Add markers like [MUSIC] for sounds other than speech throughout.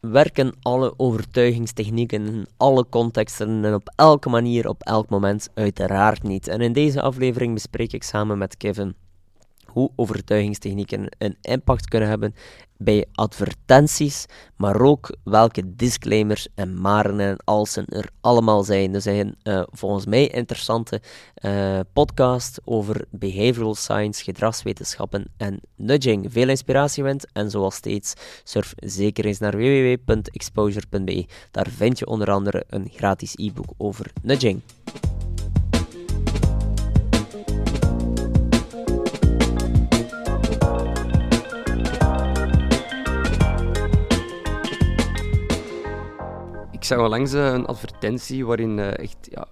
werken alle overtuigingstechnieken in alle contexten en op elke manier op elk moment? Uiteraard niet. En in deze aflevering bespreek ik samen met Kevin hoe overtuigingstechnieken een impact kunnen hebben bij advertenties, maar ook welke disclaimers en maren en alsen er allemaal zijn. Er zijn uh, volgens mij interessante uh, podcast over behavioral science, gedragswetenschappen en nudging. Veel inspiratie wint en zoals steeds surf zeker eens naar www.exposure.be. Daar vind je onder andere een gratis e-book over nudging. Zag langs een advertentie waarin uh, echt ja,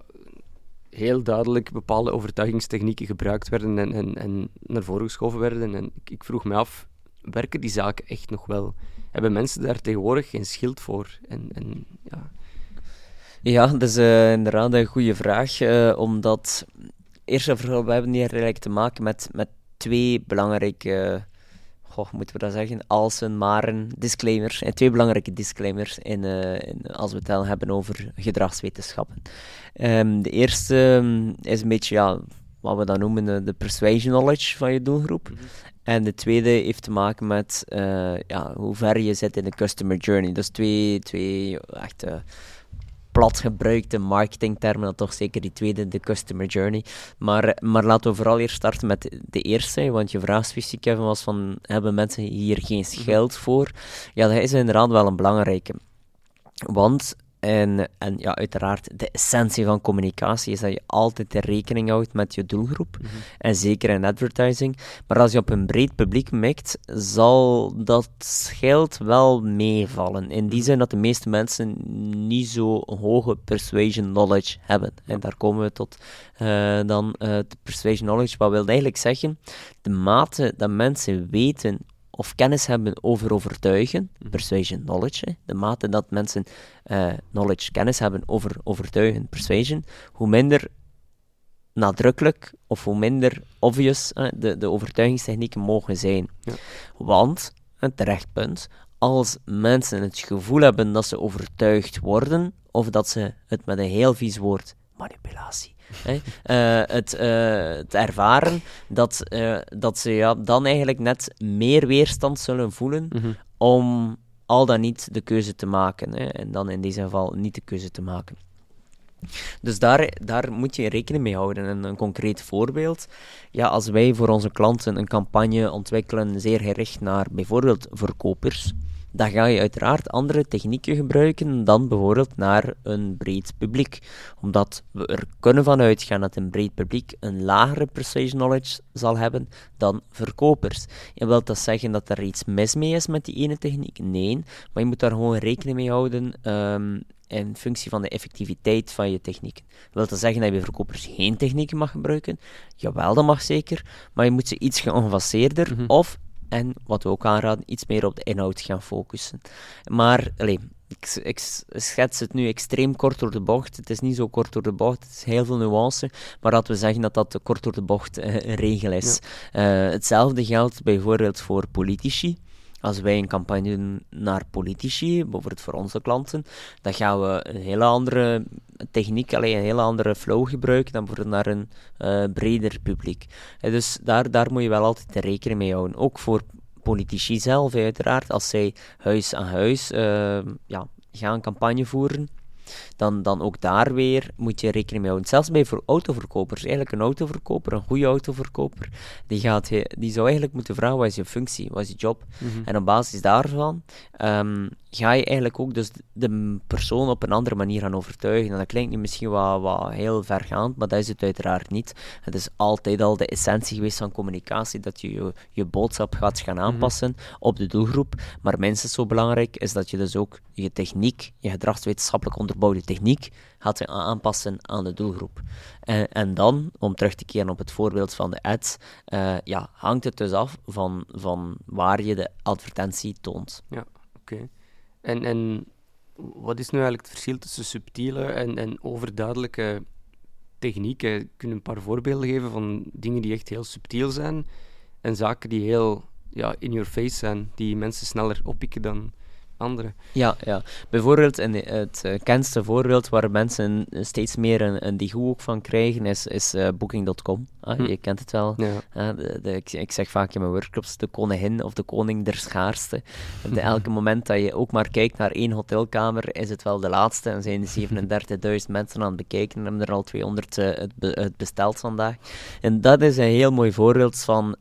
heel duidelijk bepaalde overtuigingstechnieken gebruikt werden en, en, en naar voren geschoven werden. En ik, ik, vroeg me af, werken die zaken echt nog wel? Hebben mensen daar tegenwoordig geen schild voor? En, en, ja. ja, dat is uh, inderdaad een goede vraag, uh, omdat... Eerst en vooral, we hebben hier eigenlijk te maken met, met twee belangrijke goh, moeten we dat zeggen, als een maren disclaimers. En twee belangrijke disclaimers in, uh, in, als we het dan hebben over gedragswetenschappen. Um, de eerste um, is een beetje ja, wat we dan noemen uh, de persuasion knowledge van je doelgroep. Mm -hmm. En de tweede heeft te maken met uh, ja, hoe ver je zit in de customer journey. Dus twee, twee echt plat gebruikte marketingtermen, dan toch zeker die tweede, de customer journey. Maar, maar laten we vooral eerst starten met de eerste, want je vraag specifiek Kevin, was van, hebben mensen hier geen mhm. schild voor? Ja, dat is inderdaad wel een belangrijke. Want en, en ja, uiteraard, de essentie van communicatie is dat je altijd rekening houdt met je doelgroep. Mhm. En zeker in advertising. Maar als je op een breed publiek mikt, zal dat schild wel meevallen. In die mhm. zin dat de meeste mensen niet zo hoge persuasion knowledge hebben. En daar komen we tot uh, dan uh, de persuasion knowledge. Wat wil eigenlijk zeggen? De mate dat mensen weten of kennis hebben over overtuigen, mhm. persuasion knowledge, de mate dat mensen uh, knowledge, kennis hebben over overtuigen, persuasion, hoe minder nadrukkelijk of hoe minder obvious de, de overtuigingstechnieken mogen zijn. Ja. Want, een terecht punt, als mensen het gevoel hebben dat ze overtuigd worden, of dat ze het met een heel vies woord, manipulatie, uh, het, uh, het, ervaren dat, uh, dat ze ja, dan eigenlijk net meer weerstand zullen voelen mm -hmm. om al dan niet de keuze te maken. Hè, en dan in deze geval niet de keuze te maken. Dus daar, daar moet je rekening mee houden. En een concreet voorbeeld. Ja, als wij voor onze klanten een campagne ontwikkelen, zeer gericht naar bijvoorbeeld verkopers, dan ga je uiteraard andere technieken gebruiken dan bijvoorbeeld naar een breed publiek. Omdat we er kunnen van uitgaan dat een breed publiek een lagere persuasion knowledge zal hebben dan verkopers. En wil dat zeggen dat er iets mis mee is met die ene techniek? Nee, maar je moet daar gewoon rekening mee houden um, in functie van de effectiviteit van je technieken. Wil dat zeggen dat je verkopers geen technieken mag gebruiken? Jawel, dat mag zeker, maar je moet ze iets geavanceerder mm -hmm. of en wat we ook aanraden, iets meer op de inhoud gaan focussen. Maar, allez, ik, ik, schets het nu extreem kort door de bocht. Het is niet zo kort door de bocht, het is heel veel nuance. Maar laten we zeggen dat dat kort door de bocht uh, een regel is. Ja. Uh, hetzelfde geldt bijvoorbeeld voor politici. Als wij een campagne doen naar politici, bijvoorbeeld voor onze klanten, dan gaan we een hele andere techniek, alleen een hele andere flow gebruiken dan voor naar een uh, breder publiek. En dus daar, daar moet je wel altijd rekening mee houden. Ook voor politici zelf, uiteraard, als zij huis aan huis uh, ja, gaan campagne voeren dan, dan ook daar weer moet je rekening mee houden. Zelfs bij voor autoverkopers. Eigenlijk een autoverkoper, een goede autoverkoper, die, gaat, die zou eigenlijk moeten vragen, wat is je functie, wat is je job? Mm -hmm. En op basis daarvan um, ga je eigenlijk ook dus de persoon op een andere manier gaan overtuigen. En dat klinkt nu misschien wat, wat heel vergaand, maar dat is het uiteraard niet. Het is altijd al de essentie geweest van communicatie, dat je je, je boodschap gaat gaan aanpassen mm -hmm. op de doelgroep. Maar minstens zo belangrijk is dat je dus ook je techniek, je gedragswetenschappelijk onderbouwde techniek, gaat aanpassen aan de doelgroep. En, en dan, om terug te keren op het voorbeeld van de ads, uh, ja, hangt het dus af van, van waar je de advertentie toont. Ja, oké. En, en wat is nu eigenlijk het verschil tussen subtiele en, en overduidelijke technieken? Kun je een paar voorbeelden geven van dingen die echt heel subtiel zijn en zaken die heel ja, in your face zijn, die mensen sneller oppikken dan andere. Ja, ja. bijvoorbeeld in het uh, bekendste voorbeeld waar mensen steeds meer een, een ook van krijgen is, is uh, Booking.com. Ah, hm. Je kent het wel. Ja. de, de, ik, ik, zeg vaak in mijn workshops de koningin of de koning der schaarste. De, [LAUGHS] elke moment dat je ook maar kijkt naar één hotelkamer, is het wel de laatste. En zijn [LAUGHS] er 37.000 mensen aan het bekijken en hebben er al 200 uh, het, be, het, besteld vandaag. En dat is een heel mooi voorbeeld van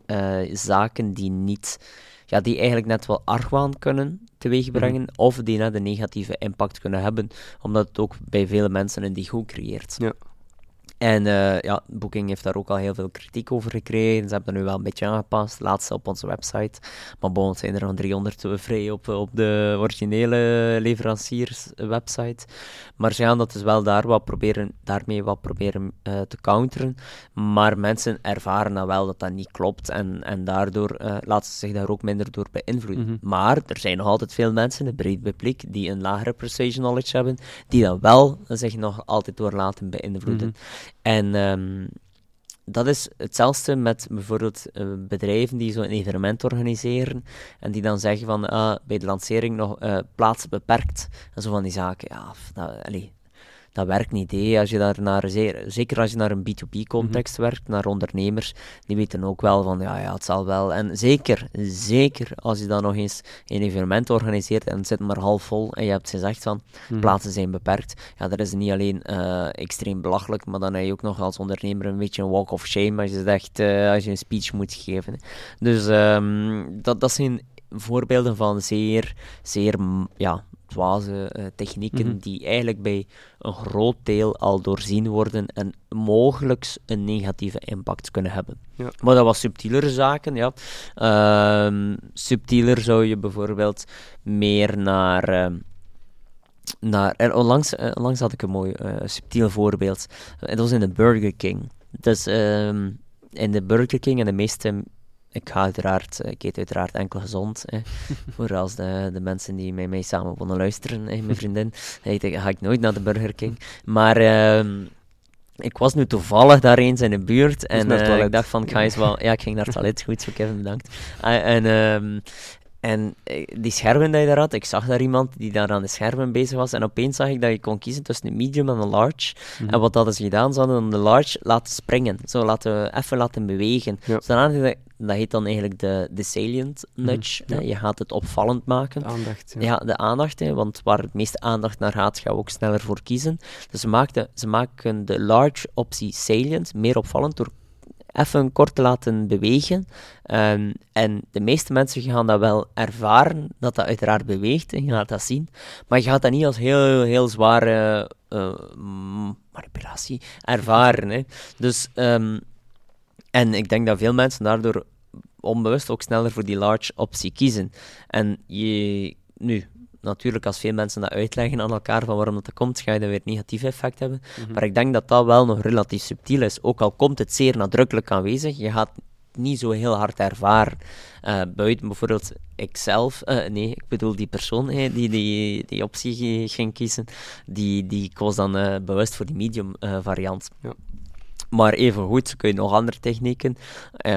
zaken die niet ja, die eigenlijk net wel argwaan kunnen teweegbrengen, mm of die net een negatieve impact kunnen hebben, omdat het ook bij vele mensen een digo creëert. Ja. En uh, ja, Booking heeft daar ook al heel veel kritiek over gekregen. Ze hebben er nu wel een beetje aangepast, laatst op onze website. Maar bon, zijn er nog 300 vrij op, op de originele leverancierswebsite. Maar ze gaan dat dus wel daar wat proberen, daarmee wat proberen uh, te counteren. Maar mensen ervaren dan wel dat dat niet klopt. En, en daardoor uh, laten ze zich daar ook minder door beïnvloeden. Mm -hmm. Maar er zijn nog altijd veel mensen, een breed publiek, die een lagere precision knowledge hebben, die dan wel zich nog altijd door laten beïnvloeden. Mm -hmm. En um, dat is hetzelfde met bijvoorbeeld uh, bedrijven die zo'n evenement organiseren en die dan zeggen van uh, bij de lancering nog uh, plaatsen beperkt en zo van die zaken. Ja, allee, dat werkt niet. Hé. Als je daar naar, zeker als je naar een B2B-context mhm. werkt, naar ondernemers, die weten ook wel van ja, ja, het zal wel. En zeker, zeker als je dan nog eens een evenement organiseert en het zit maar half vol en je hebt gezegd van mm plaatsen zijn beperkt, ja, dat is niet alleen uh, extreem belachelijk, maar dan heb je ook nog als ondernemer een beetje een walk of shame als je zegt, uh, als je een speech moet geven. Dus um, dat, dat zijn voorbeelden van zeer, zeer ja, dwaze uh, technieken mhm. die eigenlijk bij een groot deel al doorzien worden en mogelijk een negatieve impact kunnen hebben. Ja. Maar dat was subtielere zaken, ja. Uh, subtieler zou je bijvoorbeeld meer naar... Uh, naar onlangs, uh, onlangs had ik een mooi subtiel voorbeeld. Dat was in de Burger King. Dus ehm, in de Burger King en de meeste ik ga uiteraard, ik eet uiteraard enkel gezond. [LAUGHS] voor als de, de mensen die met mij samen wonen luisteren, mijn vriendin, [LAUGHS] dan ga ik nooit naar de Burger King. Maar uh, ik was nu toevallig daar eens in de buurt en uh, ik dacht van, ik ga eens wel... Ja, ik ging naar het toilet, goed zo Kevin, bedankt. Uh, en um, en eh, die schermen die je daar had, ik zag daar iemand die daar aan de schermen bezig was. En opeens zag ik dat je kon kiezen tussen een medium en een large. Mhm. En wat hadden ze gedaan? Ze hadden de large laten springen. Zo laten, even laten bewegen. Ja. Dat, dat heet dan eigenlijk de, de salient mhm. nudge. Je gaat het opvallend maken. De aandacht. Ja, ja de aandacht. Hè, want waar het meeste aandacht naar gaat, ga je ook sneller voor kiezen. Dus ze, maakten, ze maken de large optie salient meer opvallend door even kort te laten bewegen. Um, en de meeste mensen gaan dat wel ervaren, dat dat uiteraard beweegt, en je gaat dat zien. Maar je gaat dat niet als heel, heel zware uh, manipulatie ervaren. Hè. Dus, um, en ik denk dat veel mensen daardoor onbewust ook sneller voor die large optie kiezen. En je, nu, natuurlijk, als veel mensen dat uitleggen aan elkaar van waarom dat komt, ga je dan weer negatief effect hebben. Mhm. Maar ik denk dat dat wel nog relatief subtiel is. Ook al komt het zeer nadrukkelijk aanwezig, je gaat niet zo heel hard ervaren. Uh, buiten bijvoorbeeld ikzelf, uh, nee, ik bedoel die persoon hey, die, die die optie ging kiezen, die, die koos dan uh, bewust voor die medium variant. Ja. Maar even goed kun je nog andere technieken. Uh,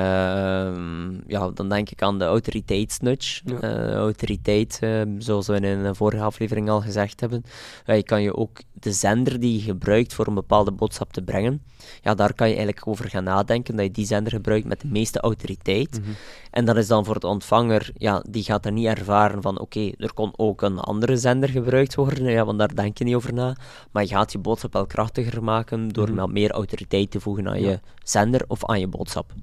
ja, dan denk ik aan de autoriteitsnudge. Ja. Uh, autoriteit, uh, zoals we in een vorige aflevering al gezegd hebben. je kan je ook de zender die je gebruikt voor een bepaalde boodschap te brengen, ja, daar kan je eigenlijk over gaan nadenken, dat je die zender gebruikt met de meeste autoriteit. Mhm. En dat is dan voor de ontvanger, ja, die gaat er niet ervaren van, oké, er kon ook een andere zender gebruikt worden, ja, want daar denk je niet over na. Maar je gaat je boodschap wel krachtiger maken door mm meer autoriteit te voegen aan je zender of aan je boodschap.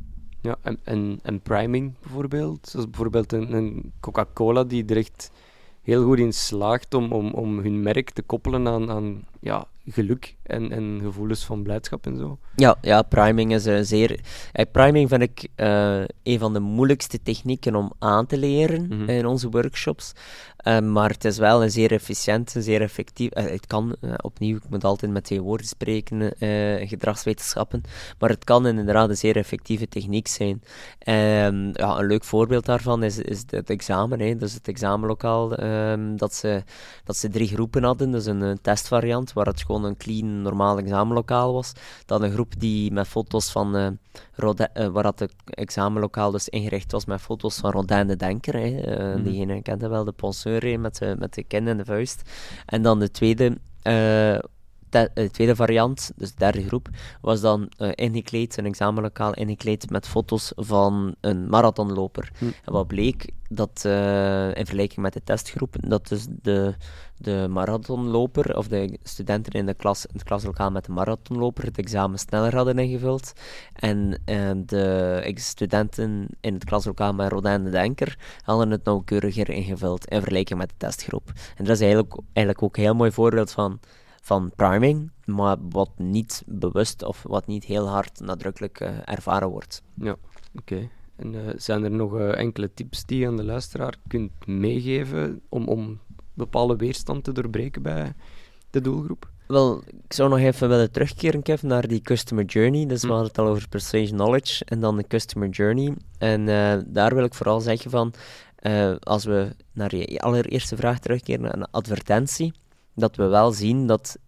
Ja, en, en, en priming bijvoorbeeld, zoals bijvoorbeeld een, een Coca-Cola die er echt heel goed in slaagt om, om, om hun merk te koppelen aan, aan ja, geluk en, en gevoelens van blijdschap en zo. Ja, ja priming is uh, zeer. Uh, priming vind ik uh, een van de moeilijkste technieken om aan te leren mhm. in onze workshops. maar het is wel een zeer efficiënt, een zeer effectief. het kan, opnieuw, ik moet altijd met twee woorden spreken, gedragswetenschappen. Maar het kan inderdaad een zeer effectieve techniek zijn. Ehm, ja, een leuk voorbeeld daarvan is, is het examen. Hè. Dus het examenlokaal, um, dat, ze, dat ze drie groepen hadden. Dus een, een testvariant waar het gewoon een clean, normaal examenlokaal was. Dan een groep die met foto's van uh, Rodin, uh, waar het examenlokaal dus ingericht was met foto's van Rodin de Denker. Hè. Mm. Diegene kende wel de penseur met, de, met de kin en de vuist. En dan de tweede de, de, tweede variant, dus de derde groep, was dan uh, ingekleed, een examenlokaal ingekleed met foto's van een marathonloper. Hm. En wat bleek, dat uh, in vergelijking met de testgroep, dat dus de, de marathonloper, of de studenten in, de klas, in het klaslokaal met de marathonloper, het examen sneller hadden ingevuld. En uh, de studenten in het klaslokaal met Rodin de Denker hadden het nauwkeuriger ingevuld in vergelijking met de testgroep. En dat is eigenlijk, eigenlijk ook een heel mooi voorbeeld van van priming, maar wat niet bewust of wat niet heel hard nadrukkelijk uh, ervaren wordt. Ja, oké. En uh, zijn er nog uh, enkele tips die je aan de luisteraar kunt meegeven om, om bepaalde weerstand te doorbreken bij de doelgroep? Wel, ik zou nog even willen terugkeren, Kevin, naar die customer journey. Dus hm. we hadden het al over persuasion knowledge en dan de customer journey. En daar wil ik vooral zeggen van, als we naar je allereerste vraag terugkeren, een advertentie, dat we wel zien dat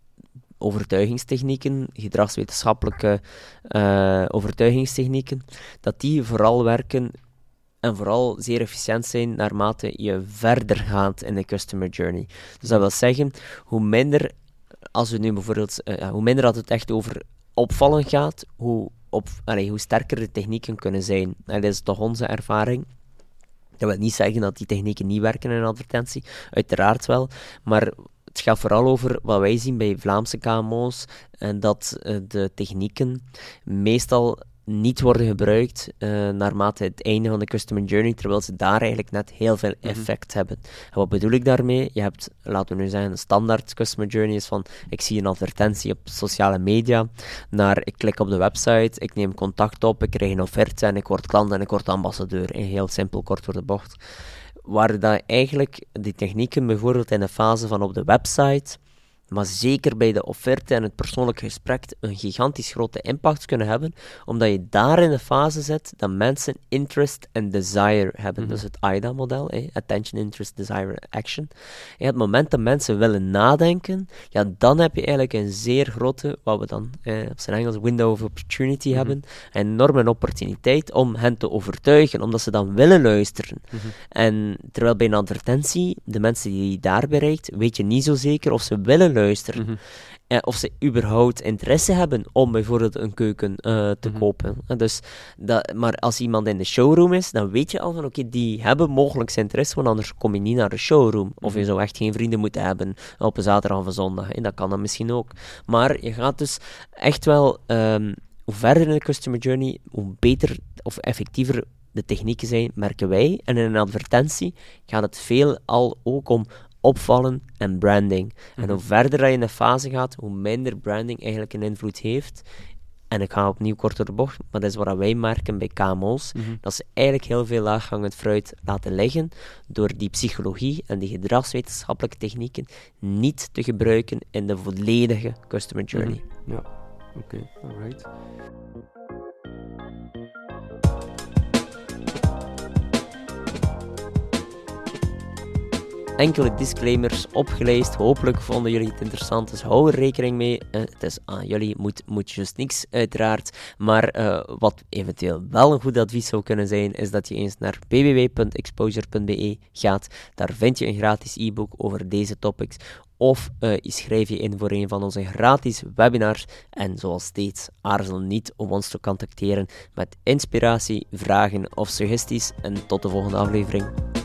overtuigingstechnieken, gedragswetenschappelijke uh, overtuigingstechnieken, dat die vooral werken en vooral zeer efficiënt zijn naarmate je verder gaat in de customer journey. Dus dat wil zeggen, hoe minder, als we nu bijvoorbeeld, uh, hoe minder dat het echt over opvallen gaat, hoe, op, allee, hoe sterker de technieken kunnen zijn. En dat is toch onze ervaring. Dat wil niet zeggen dat die technieken niet werken in advertentie, uiteraard wel, maar het gaat vooral over wat wij zien bij Vlaamse KMO's, en dat uh, de technieken meestal niet worden gebruikt uh, naarmate het einde van de customer journey, terwijl ze daar eigenlijk net heel veel mhm. effect hebben. En wat bedoel ik daarmee? Je hebt, laten we nu zeggen, een standaard customer journey is van ik zie een advertentie op sociale media, naar ik klik op de website, ik neem contact op, ik krijg een offerte en ik word klant en ik word ambassadeur. Heel simpel, kort voor de bocht waar dat eigenlijk die technieken bijvoorbeeld in de fase van op de website maar zeker bij de offerte en het persoonlijk gesprek een gigantisch grote impact kunnen hebben, omdat je daar in de fase zet dat mensen interest en desire hebben. Mm Dus het AIDA-model, Attention, Interest, Desire, Action. En het moment dat mensen willen nadenken, ja, dan heb je eigenlijk een zeer grote, wat we dan eh, op zijn Engels window of opportunity mhm. hebben, een enorme opportuniteit om hen te overtuigen, omdat ze dan willen luisteren. Mhm. En terwijl bij een advertentie, de mensen die je daar bereikt, weet je niet zo zeker of ze willen luisteren. Mm of ze überhaupt interesse hebben om bijvoorbeeld een keuken uh, te mhm. kopen. dus dat, maar als iemand in de showroom is, dan weet je al van oké, die hebben mogelijk interesse, want anders kom je niet naar de showroom. Of je mhm. zou echt geen vrienden moeten hebben op een zaterdag of een zondag. En dat kan dan misschien ook. Maar je gaat dus echt wel, um, hoe verder in de customer journey, hoe beter of effectiever de technieken zijn, merken wij. En in een advertentie gaat het veel al ook om opvallen en branding. En hoe mhm. verder je in de fase gaat, hoe minder branding eigenlijk een invloed heeft. En ik ga opnieuw kort door de bocht, maar dat is wat wij merken bij KMO's, mhm. dat ze eigenlijk heel veel laaghangend fruit laten liggen door die psychologie en die gedragswetenschappelijke technieken niet te gebruiken in de volledige customer journey. Mhm. Ja, oké, alright. Enkele disclaimers opgeleist. Hopelijk vonden jullie het interessant, dus hou er rekening mee. Uh, het is aan jullie, moet, moet just niks uiteraard. Maar uh, wat eventueel wel een goed advies zou kunnen zijn, is dat je eens naar www.exposure.be gaat. Daar vind je een gratis e-book over deze topics. Of uh, schrijf je in voor een van onze gratis webinars. En zoals steeds, aarzel niet om ons te contacteren met inspiratie, vragen of suggesties. En tot de volgende aflevering.